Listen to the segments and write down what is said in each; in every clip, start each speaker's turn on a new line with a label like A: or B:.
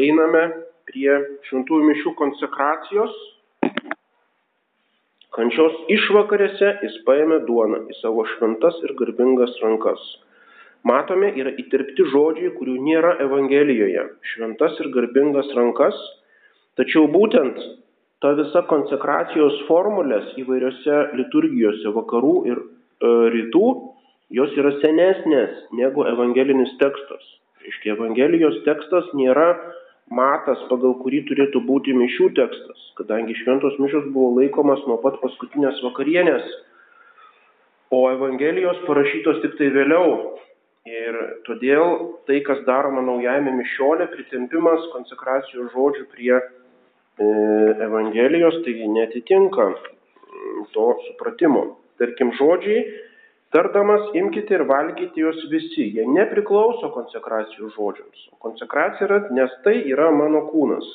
A: einame prie šventųjų mišių konsekracijos. Kančios išvakarėse jis paėmė duoną į savo šventas ir garbingas rankas. Matome, yra įtirpti žodžiai, kurių nėra Evangelijoje. Šventas ir garbingas rankas. Tačiau būtent ta visa konsekracijos formulės įvairiose liturgijose vakarų ir e, rytų, jos yra senesnės negu evangelinis tekstas. Reiškia, Evangelijos tekstas nėra matas, pagal kurį turėtų būti mišių tekstas, kadangi šventos mišios buvo laikomas nuo pat paskutinės vakarienės, o Evangelijos parašytos tik tai vėliau. Ir todėl tai, kas daroma naujajame mišiolė, pritempimas konsekracijos žodžių prie E, Evangelijos, tai netitinka mm, to supratimo. Tarkim, žodžiai, tardamas imkite ir valgyti juos visi, jie nepriklauso konsekracijos žodžiams. Konsekracija yra, nes tai yra mano kūnas.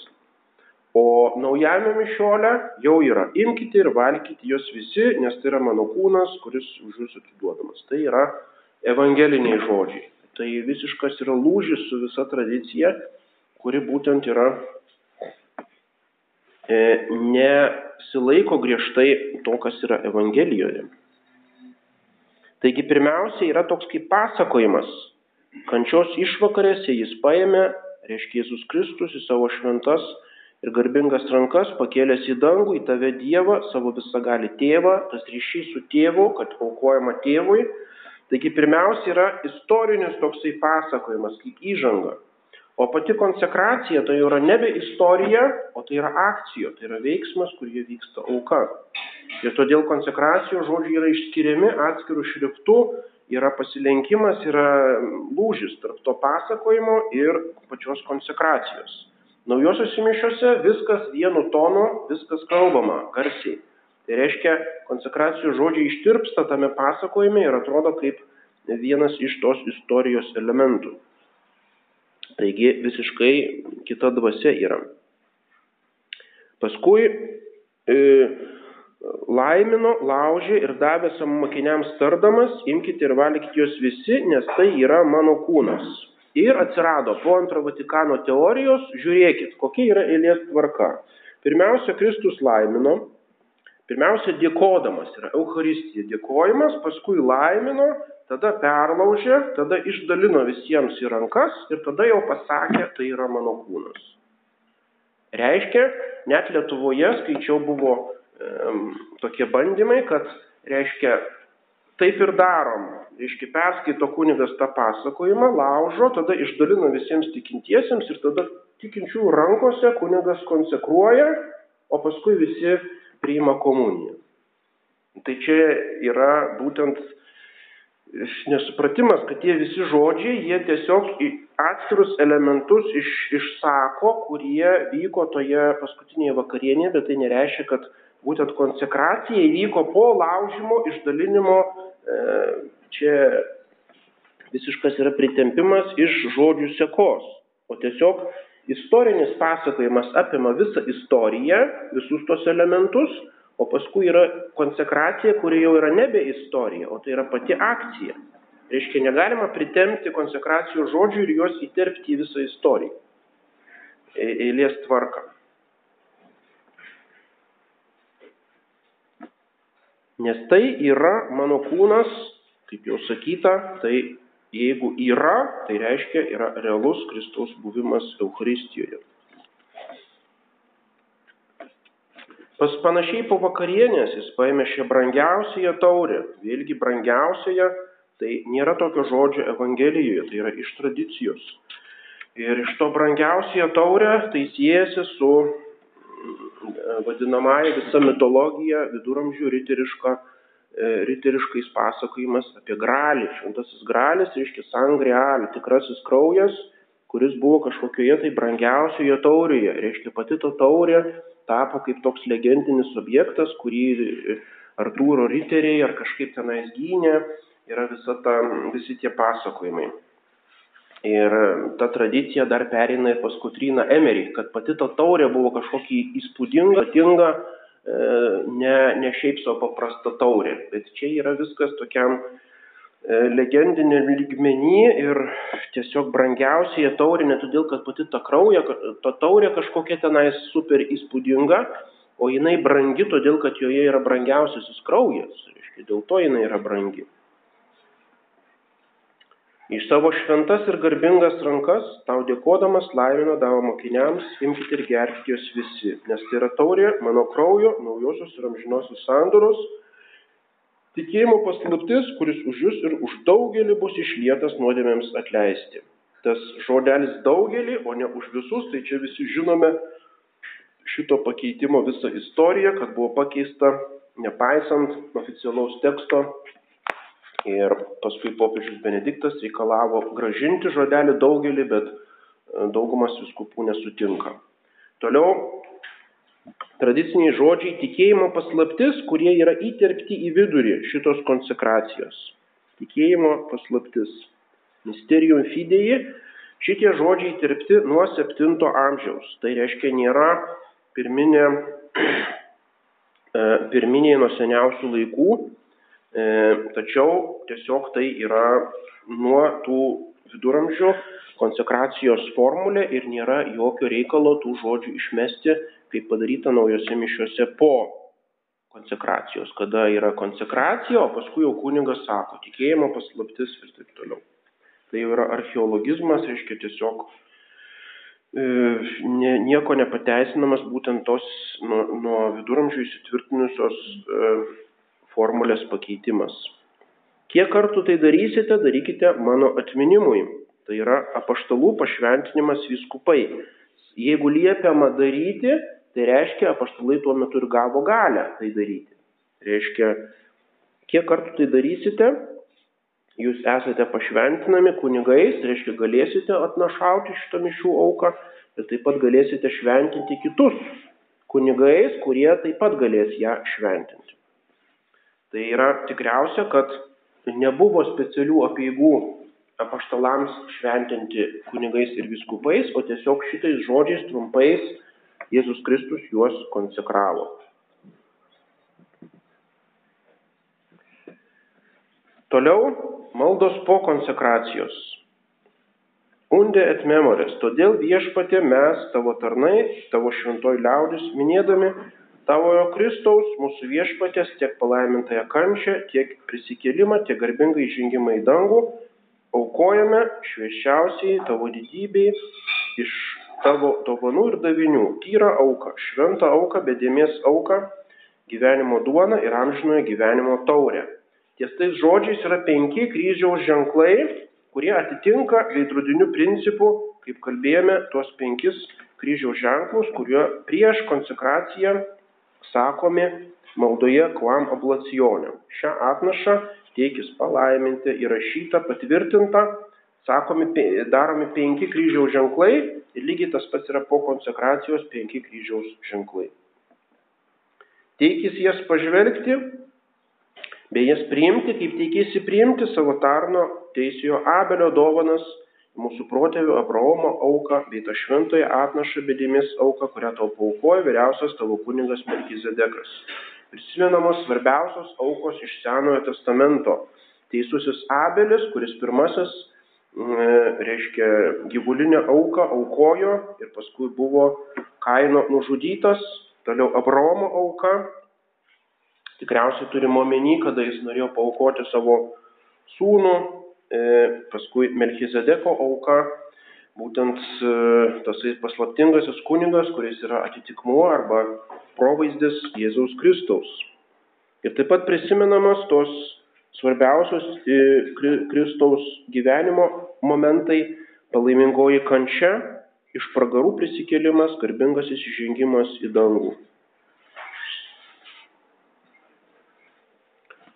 A: O naujame mišiolė jau yra imkite ir valgyti juos visi, nes tai yra mano kūnas, kuris už jūs atiduodamas. Tai yra evangeliniai žodžiai. Tai visiškas yra lūžis su visa tradicija, kuri būtent yra E, nesilaiko griežtai to, kas yra Evangelijoje. Taigi pirmiausia yra toks kaip pasakojimas. Kančios išvakarėse jis paėmė, reiškia Jėzus Kristus, į savo šventas ir garbingas rankas, pakėlęs į dangų, į tave Dievą, savo visagali tėvą, tas ryšys su tėvu, kad aukojama tėvui. Taigi pirmiausia yra istorinis toksai pasakojimas, kaip įžanga. O pati konsekracija tai yra nebe istorija, o tai yra akcija, tai yra veiksmas, kurie vyksta auka. Ir todėl konsekracijos žodžiai yra išskiriami atskirų šriftų, yra pasilenkimas, yra lūžis tarp to pasakojimo ir pačios konsekracijos. Naujosios mišiuose viskas vienu tonu, viskas kalbama garsiai. Tai reiškia, konsekracijos žodžiai ištirpsta tame pasakojime ir atrodo kaip vienas iš tos istorijos elementų. Taigi visiškai kita dvasia yra. Paskui e, laimino, laužė ir davė savo mokiniams tardamas, imkite ir valgykite juos visi, nes tai yra mano kūnas. Ir atsirado po antro Vatikano teorijos, žiūrėkit, kokia yra eilės tvarka. Pirmiausia, Kristus laimino, pirmiausia, dėkodamas yra Euharistija dėkojimas, paskui laimino, tada perlaužė, tada išdalino visiems į rankas ir tada jau pasakė, tai yra mano kūnas. Reiškia, net Lietuvoje skaičiau buvo e, tokie bandymai, kad reiškia, taip ir darom. Reiškia, perskaito kunigas tą pasakojimą, laužo, tada išdalino visiems tikintiesiems ir tada tikinčių rankose kunigas konsekruoja, o paskui visi priima komuniją. Tai čia yra būtent nesupratimas, kad tie visi žodžiai, jie tiesiog atskirus elementus iš, išsako, kurie vyko toje paskutinėje vakarienėje, bet tai nereiškia, kad būtent konsekracija įvyko po laužimo, išdalinimo. E, čia visiškas yra pritempimas iš žodžių sekos, o tiesiog istorinis pasakojimas apima visą istoriją, visus tos elementus, O paskui yra konsekracija, kuri jau yra nebe istorija, o tai yra pati akcija. Reiškia, negalima pritemti konsekracijos žodžių ir juos įterpti į visą istoriją. Eilės tvarką. Nes tai yra mano kūnas, kaip jau sakyta, tai jeigu yra, tai reiškia yra realus Kristaus buvimas Euharistijoje. Pas panašiai po vakarienės jis paėmė šią brangiausiąją taurę, vėlgi brangiausiąją, tai nėra tokio žodžio Evangelijoje, tai yra iš tradicijos. Ir iš to brangiausiąją taurę tai siejasi su mm, vadinamąją visa mitologija, viduramžių riteriška, e, riteriškais pasakojimas apie gralį. Šventasis gralis reiškia sangrealį, tikrasis kraujas, kuris buvo kažkokioje tai brangiausioje taurėje. Reiškia pati ta taurė tapo kaip toks legendinis objektas, kurį Artūro riteriai ar kažkaip tenais gynė, yra ta, visi tie pasakojimai. Ir ta tradicija dar perina ir pas Kotryną Emerį, kad pati ta taurė buvo kažkokia įspūdinga, tinga, e, ne, ne šiaip savo paprasta taurė, bet čia yra viskas tokiam legendinį lygmenį ir tiesiog brangiausiai taurė ne todėl, kad pati ta krauja, ta taurė kažkokia tenais super įspūdinga, o jinai brangi todėl, kad joje yra brangiausiasis kraujas. Reiškia, dėl to jinai yra brangi. Į savo šventas ir garbingas rankas, tau dėkodamas laimino davo mokiniams, imkite ir gerkite jos visi, nes tai yra taurė mano kraujo, naujosios ir amžinosios sandoros, tikėjimo paslaptis, kuris už jūs ir už daugelį bus išlietas nuodėmėms atleisti. Tas žodelis daugelį, o ne už visus, tai čia visi žinome šito pakeitimo visą istoriją, kad buvo pakeista nepaisant oficialaus teksto Ir paskui popiežius Benediktas reikalavo gražinti žodelį daugelį, bet e, daugumas viskupų nesutinka. Toliau tradiciniai žodžiai tikėjimo paslaptis, kurie yra įterpti į vidurį šitos konsekracijos. Tikėjimo paslaptis. Mysterium fidei. Šitie žodžiai įterpti nuo 7 amžiaus. Tai reiškia nėra pirminė, e, pirminiai nuo seniausių laikų E, tačiau tiesiog tai yra nuo tų viduramžių konsekracijos formulė ir nėra jokio reikalo tų žodžių išmesti, kaip padaryta naujose mišiuose po konsekracijos, kada yra konsekracija, o paskui jau kunigas sako tikėjimo paslaptis ir taip toliau. Tai jau yra archeologizmas, reiškia tiesiog e, ne, nieko nepateisinamas būtent tos nuo, nuo viduramžių įsitvirtinusios e, formulės pakeitimas. Kiek kartų tai darysite, darykite mano atminimui. Tai yra apaštalų pašventinimas viskupai. Jeigu liepiama daryti, tai reiškia, apaštalai tuo metu ir gavo galę tai daryti. Reiškia, kiek kartų tai darysite, jūs esate pašventinami kunigais, reiškia, galėsite atnašauti šitą mišių auką ir taip pat galėsite šventinti kitus kunigais, kurie taip pat galės ją šventinti. Tai yra tikriausia, kad nebuvo specialių apieigų apaštalams šventinti kunigais ir viskupais, o tiesiog šitais žodžiais trumpais Jėzus Kristus juos konsekravo. Toliau maldos po konsekracijos. Unde et memores, todėl viešpatė mes, tavo tarnai, tavo šventoji liaudis, minėdami tavojo Kristaus, mūsų viešpatės, tiek palaimintąją kančią, tiek prisikėlimą, tiek garbingą įžengimą į dangų, aukojame švieščiausiai tavo didybei iš tavo dovanų ir davinių, tyrą auką, šventą auką, bedėmės auką, gyvenimo duoną ir amžinojo gyvenimo taurę. Ties tais žodžiais yra penki kryžiaus ženklai, kurie atitinka veidrodiniu principu, kaip kalbėjome, tuos penkis kryžiaus ženklus, kurie prieš konsekraciją sakomi maldoje kvam ablacionė. Šią atnašą teikis palaiminti, įrašyta, patvirtinta, sakomi, daromi penki kryžiaus ženklai ir lygiai tas pats yra po konsekracijos penki kryžiaus ženklai. Teikis jas pažvelgti, bei jas priimti, kaip teikėsi priimti savo tarno teisėjo Abelio dovanas mūsų protėvių Abraomo auką bei tą šventąją atnašą bedėmis auką, kurią tau paukojo vyriausias tavo kunigas Melkizedekas. Prisimenamos svarbiausios aukos iš Senojo testamento. Teisusis Abelis, kuris pirmasis, reiškia, gyvulinę auką aukojo ir paskui buvo Kaino nužudytas, toliau Abraomo auka. Tikriausiai turime omeny, kada jis norėjo paukoti savo sūnų, E, paskui Melchizedeko auka, būtent e, tasai paslaptingasis kunigas, kuris yra atitikmuo arba provaizdis Jėzaus Kristaus. Ir taip pat prisimenamos tos svarbiausios e, Kristaus gyvenimo momentai - palaimingoji kančia, iš pragarų prisikėlimas, garbingas įsižengimas į dangų.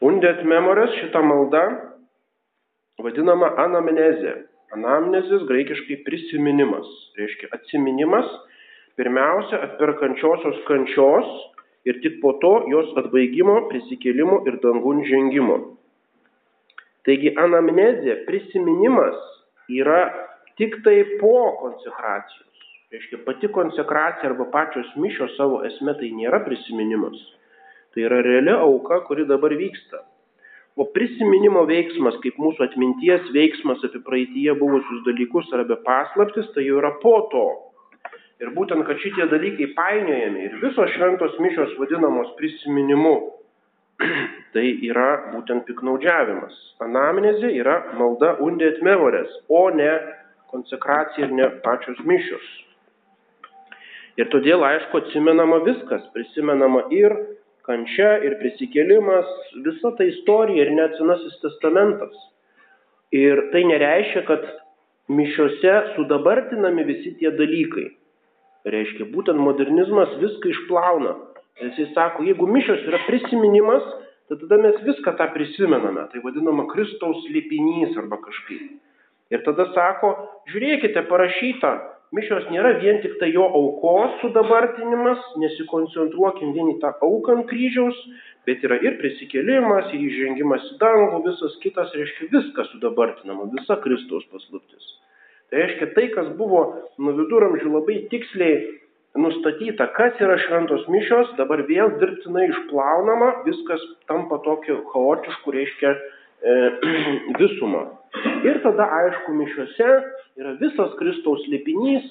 A: Undet memores šita malda vadinama anamnezė. Anamnezės graikiškai prisiminimas, reiškia atsiminimas pirmiausia atperkančiosios kančios ir tik po to jos atbaigimo, prisikėlimo ir dangun žengimo. Taigi anamnezė, prisiminimas yra tik tai po konsekracijos. Reiškia, pati konsekracija arba pačios mišios savo esme tai nėra prisiminimas. Tai yra reali auka, kuri dabar vyksta. O prisiminimo veiksmas, kaip mūsų atminties veiksmas apie praeitie buvusius dalykus ar apie paslaptis, tai jau yra po to. Ir būtent, kad šitie dalykai painiojami ir visos šventos mišios vadinamos prisiminimu, tai yra būtent piknaudžiavimas. Anamnezė yra malda undėt mevorės, o ne konsekracija ir ne pačios mišios. Ir todėl, aišku, atsimenama viskas, prisimenama ir kančia ir prisikėlimas, visa ta istorija ir net Senasis testamentas. Ir tai nereiškia, kad mišiuose sudabartinami visi tie dalykai. Reiškia, būtent modernizmas viską išplauna. Jisai sako, jeigu mišios yra prisiminimas, tai tada mes viską tą prisimename. Tai vadinama Kristaus lipinys arba kažkaip. Ir tada sako, žiūrėkite, parašyta, mišios nėra vien tik tai jo aukos sudabartinimas, nesikoncentruokim vien į tą auką ant kryžiaus, bet yra ir prisikėlimas, ir įžengimas į dangų, visas kitas, reiškia viskas sudabartinama, visa Kristaus paslaptis. Tai reiškia tai, kas buvo nuo viduramžių labai tiksliai nustatyta, kas yra šventos mišios, dabar vėl dirbtinai išplaunama, viskas tampa tokiu chaotišku, reiškia e, visumą. Ir tada, aišku, mišiuose yra visas Kristaus lipinys,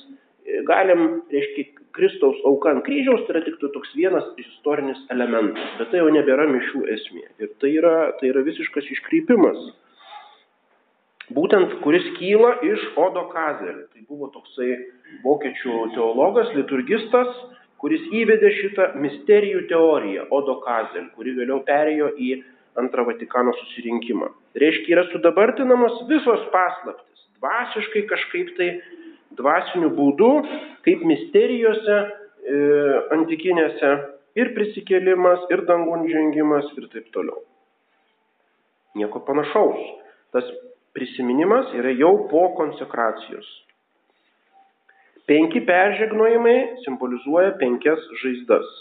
A: galim, reiškia, Kristaus auka ant kryžiaus, tai yra tik toks vienas istorinis elementas, bet tai jau nebėra mišių esmė. Ir tai yra, tai yra visiškas iškreipimas. Būtent, kuris kyla iš Odo Kazel. Tai buvo toksai vokiečių teologas, liturgistas, kuris įvedė šitą misterijų teoriją, Odo Kazel, kuri vėliau perėjo į antrą Vatikano susirinkimą. Reiškia, yra sudabartinamos visos paslaptis, dvasiškai kažkaip tai dvasiniu būdu, kaip misterijose e, antikinėse ir prisikėlimas, ir dangun žengimas ir taip toliau. Nieko panašaus. Tas prisiminimas yra jau po konsekracijos. Penki peržegnojimai simbolizuoja penkias žaizdas.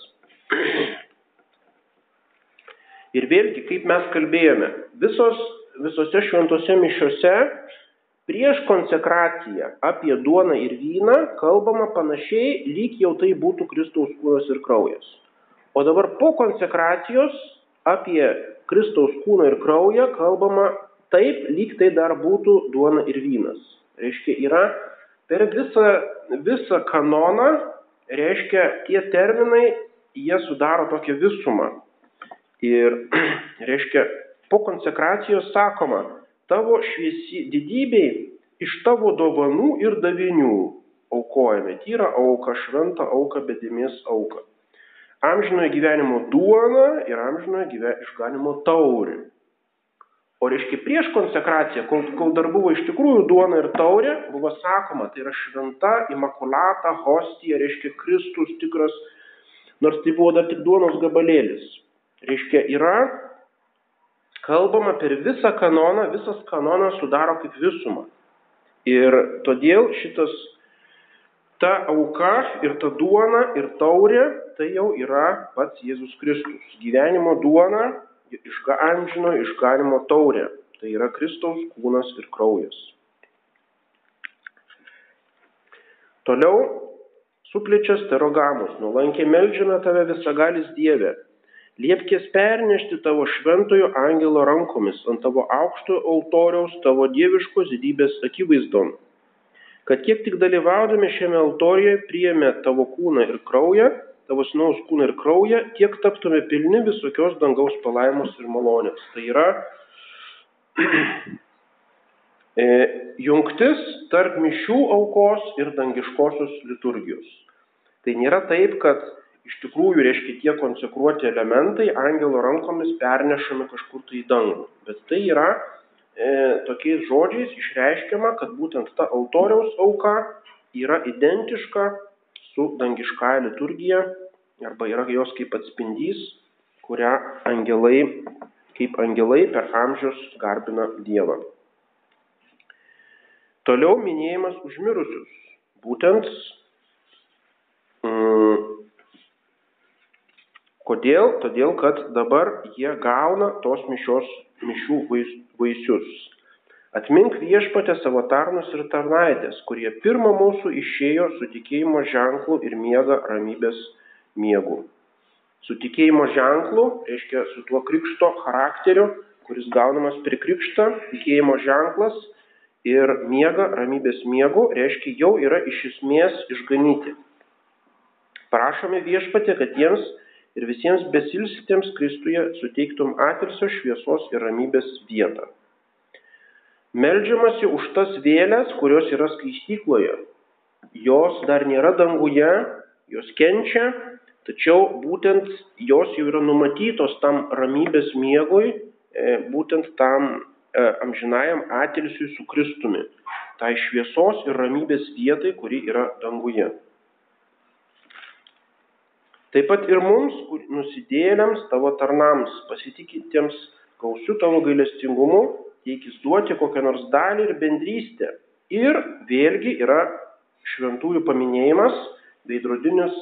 A: Ir vėlgi, kaip mes kalbėjome, visos, visose šventose mišiose prieš konsekraciją apie duoną ir vyną kalbama panašiai, lyg jau tai būtų Kristaus kūnas ir kraujas. O dabar po konsekracijos apie Kristaus kūną ir kraują kalbama taip, lyg tai dar būtų duona ir vynas. Reiškia, yra per visą, visą kanoną, reiškia, tie terminai, jie sudaro tokią visumą. Ir, reiškia, po konsekracijos sakoma, tavo šviesi didybei iš tavo dovanų ir davinių aukojame tyrą auką, šventą auką, bedėmės auką. Amžinojo gyvenimo duona ir amžinojo gyve, išganimo taurė. O reiškia, prieš konsekraciją, kol, kol dar buvo iš tikrųjų duona ir taurė, buvo sakoma, tai yra šventa, imakulata, hostija, reiškia Kristus tikras, nors tai buvo dar tik duonos gabalėlis. Reiškia, yra kalbama per visą kanoną, visas kanonas sudaro kaip visumą. Ir todėl šitas, ta auka ir ta duona ir taurė, tai jau yra pats Jėzus Kristus. Gyvenimo duona, išga amžino išganimo taurė. Tai yra Kristaus kūnas ir kraujas. Toliau supličias terogamus, nuolankiai melžiame tave visagalis Dieve, liepkės pernešti tavo šventojo angelo rankomis ant tavo aukštojo altoriaus tavo dieviškos didybės akivaizdon, kad kiek tik dalyvaudami šiame altorijoje priėmė tavo kūną ir kraują, tavo sinaus kūną ir kraują, tiek taptume pilni visokios dangaus palaimos ir malonės. Tai yra e, jungtis tarp mišių aukos ir dangiškosios liturgijos. Tai nėra taip, kad iš tikrųjų, reiškia, tie konsekruoti elementai angelo rankomis pernešami kažkur tai į dangų. Bet tai yra e, tokiais žodžiais išreiškiama, kad būtent ta altoriaus auka yra identiška su dangiškąja liturgija arba yra jos kaip atspindys, kurią angelai, kaip angelai per amžius garbina Dievą. Toliau minėjimas užmirusius. Būtent mm, Kodėl? Todėl, kad dabar jie gauna tos mišios, mišių vaisius. Atmink viešpatę savo tarnus ir tarnaitės, kurie pirmą mūsų išėjo su tikėjimo ženklu ir miega ramybės miegu. Su tikėjimo ženklu, reiškia su tuo krikšto charakteriu, kuris gaunamas per krikštą, tikėjimo ženklas ir miega ramybės miegu, reiškia jau yra iš esmės išganyti. Prašome viešpatė, kad jiems ir visiems besilsitiems Kristuje suteiktum atilsio šviesos ir ramybės vietą. Meldžiamasi už tas vėlės, kurios yra skaistykloje. Jos dar nėra danguje, jos kenčia, tačiau būtent jos jau yra numatytos tam ramybės miegui, e, būtent tam e, amžinajam atilsiui su Kristumi, tai šviesos ir ramybės vietai, kuri yra danguje. Taip pat ir mums, nusidėliams, tavo tarnams, pasitikintiems gausiu tavo gailestingumu, teikis duoti kokią nors dalį ir bendrystę. Ir vėlgi yra šventųjų paminėjimas, veidrodinis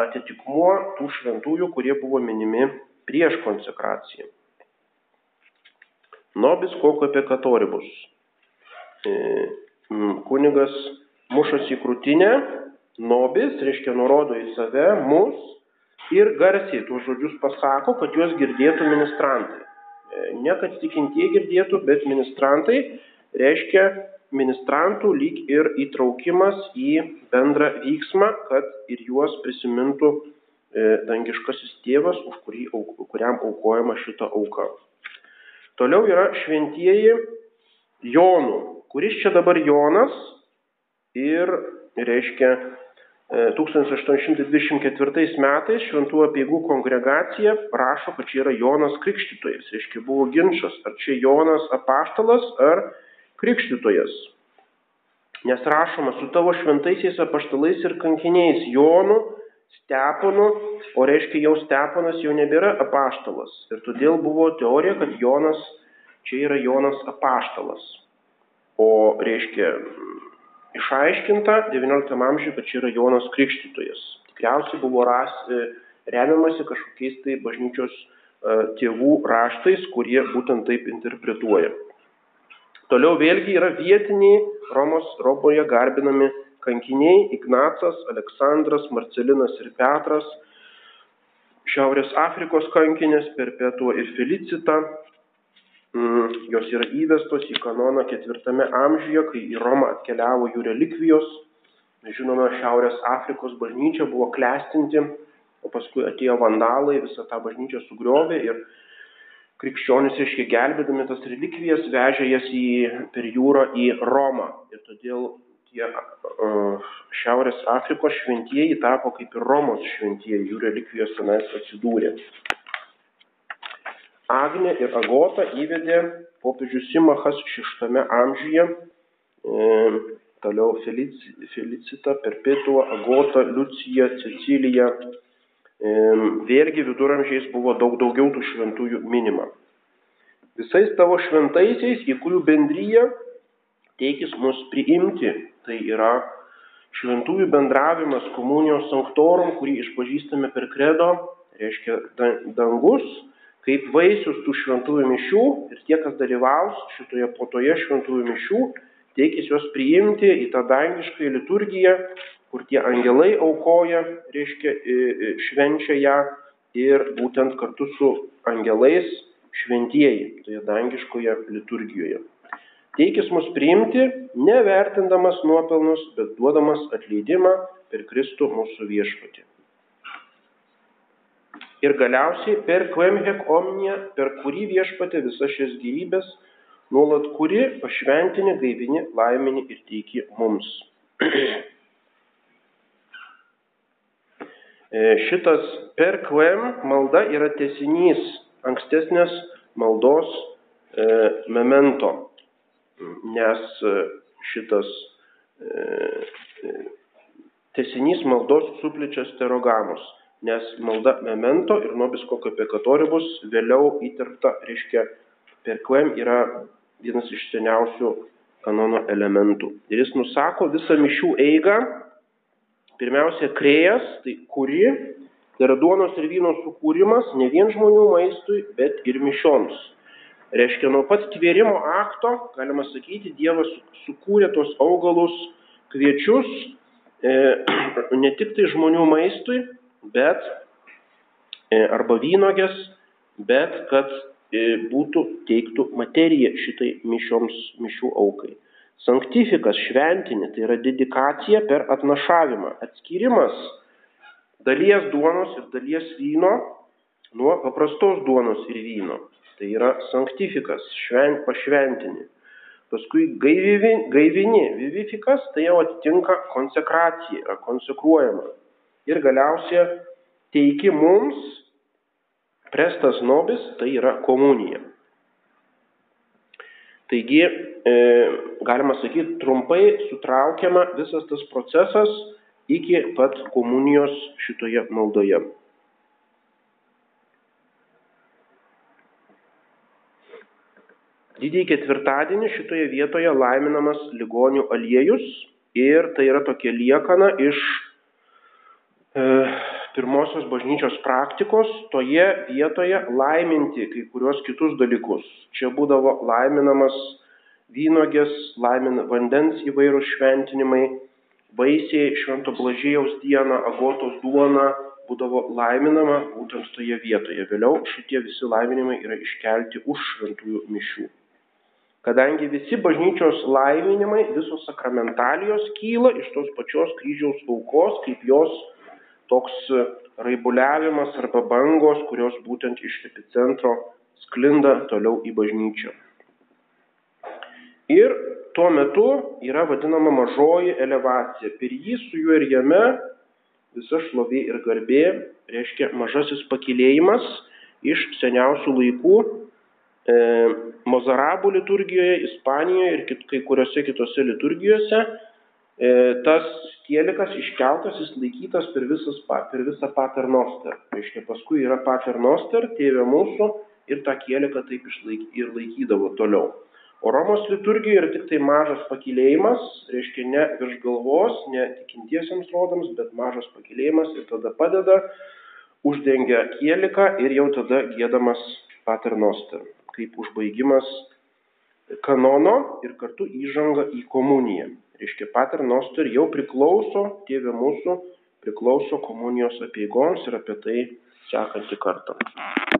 A: atitikmuo tų šventųjų, kurie buvo minimi prieš konsekraciją. Nobis koko apie katoribus. E, kunigas mušasi į krūtinę, nobis reiškia nurodo į save, mus ir garsiai tuos žodžius pasako, kad juos girdėtų ministrantai. E, ne kad tikintieji girdėtų, bet ministrantai reiškia ministrantų lyg ir įtraukimas į bendrą vyksmą, kad ir juos prisimintų e, dangiškasis tėvas, už kurį, kuriam aukojama šita auka. Toliau yra šventieji Jonų. Kuris čia dabar Jonas ir reiškia 1824 e, metais šventų apieigų kongregacija rašo, kad čia yra Jonas Krikštytojas. Reiškia buvo ginčas, ar čia Jonas apaštalas, ar krikštytojas. Nes rašoma su tavo šventaisiais apaštalais ir kankiniais Jonu, Steponu, o reiškia jau Steponas jau nebėra apaštalas. Ir todėl buvo teorija, kad Jonas čia yra Jonas apaštalas. O reiškia išaiškinta XIX amžiuje, kad čia yra Jonas Krikštytojas. Tikriausiai buvo ras, e, remiamasi kažkokiais tai bažnyčios e, tėvų raštais, kurie būtent taip interpretuoja. Toliau vėlgi yra vietiniai Romos Roboje garbinami kankiniai Ignacas, Aleksandras, Marcelinas ir Petras, Šiaurės Afrikos kankinės Perpetuo ir Felicita. Mm, jos yra įvestos į kanoną ketvirtame amžiuje, kai į Romą atkeliavo jų relikvijos. Žinoma, Šiaurės Afrikos bažnyčia buvo klestinti, o paskui atėjo vandalai, visą tą bažnyčią sugriovė ir krikščionys, reiškia, gelbėdami tas relikvijas, vežė jas į, per jūrą į Romą. Ir todėl tie uh, Šiaurės Afrikos šventieji tapo kaip ir Romos šventieji, jų relikvijos tenais atsidūrė. Agne ir Agota įvedė popiežius Simachas šeštame amžiuje, e, toliau Felici, Felicita, Perpetua, Agota, Liucija, Cecilija, Vėlgi viduramžiais buvo daug daugiau tų šventųjų minima. Visais tavo šventaisiais, į kurių bendryje teikis mus priimti, tai yra šventųjų bendravimas komunijos sanktorum, kurį išpažįstame per kredo, reiškia dangus, kaip vaisius tų šventųjų mišių ir tie, kas dalyvaus šitoje potoje šventųjų mišių, teikis juos priimti į tą dangišką liturgiją, kur tie angelai aukoja, reiškia, švenčia ją ir būtent kartu su angelais šventieji, toje dangiškoje liturgijoje. Teikis mus priimti, nevertindamas nuopelnus, bet duodamas atleidimą per Kristų mūsų viešpatį. Ir galiausiai per Kvemhek Omniją, per kurį viešpatė visas šias gyvybės, nuolat kuri pašventini, gaivini, laimini ir teiki mums. E, šitas per kvem malda yra tesinys ankstesnės maldos e, memento, nes e, šitas e, tesinys maldos suplečia sterogamus, nes malda memento ir nobis kokio pekatoribus vėliau įterpta, reiškia, per kvem yra vienas iš seniausių kanono elementų. Ir jis nusako visą mišių eigą Pirmiausia, krėjas, tai kuri, tai yra duonos ir vyno sukūrimas ne vien žmonių maistui, bet ir mišioms. Reiškia, nuo pat tvėrimo akto, galima sakyti, Dievas sukūrė tos augalus, kviečius, e, ne tik tai žmonių maistui, bet e, arba vynogės, bet kad e, būtų teiktų materiją šitai mišioms mišių aukai. Sanktifikas šventinė, tai yra dedikacija per atnašavimą, atskirimas dalies duonos ir dalies vyno nuo paprastos duonos ir vyno. Tai yra sanktifikas, švent, pašventinė. Paskui gaivini, gaivini, vivifikas, tai jau atitinka konsekracija, yra konsekruojama. Ir galiausiai teiki mums prestas nobis, tai yra komunija. Taigi, e, galima sakyti, trumpai sutraukiama visas tas procesas iki pat komunijos šitoje maldoje. Didįjį ketvirtadienį šitoje vietoje laiminamas ligonių aliejus ir tai yra tokia liekana iš e, pirmosios bažnyčios praktikos toje vietoje laiminti kai kurios kitus dalykus. Čia būdavo laiminamas vynogės, laimin vandens įvairūs šventinimai, vaisiai švento blažėjaus dieną, agotos duona būdavo laiminama būtent toje vietoje. Vėliau šitie visi laiminimai yra iškelti už šventųjų mišių kadangi visi bažnyčios laiminimai, visos sakramentalijos kyla iš tos pačios kryžiaus aukos, kaip jos toks raibuliavimas arba bangos, kurios būtent iš epicentro sklinda toliau į bažnyčią. Ir tuo metu yra vadinama mažoji elevacija. Per jį su juo ir jame visa šlovė ir garbė reiškia mažasis pakilėjimas iš seniausių laikų e, Mozarabų liturgijoje, Ispanijoje ir kit, kai kuriuose kitose liturgijose e, tas kielikas iškeltas, jis laikytas per, visas, per visą paternoster. Reiškia, paskui yra paternoster, tėvė mūsų ir tą kieliką taip išlaik, ir laikydavo toliau. O Romos liturgijoje yra tik tai mažas pakilėjimas, reiškia ne virš galvos, ne tikintiesiems rodams, bet mažas pakilėjimas ir tada padeda, uždengia kieliką ir jau tada gėdamas paternoster kaip užbaigimas kanono ir kartu įžanga į komuniją. Reiškia, Pater Noster jau priklauso, tėvė mūsų, priklauso komunijos apieigoms ir apie tai sekantį kartą.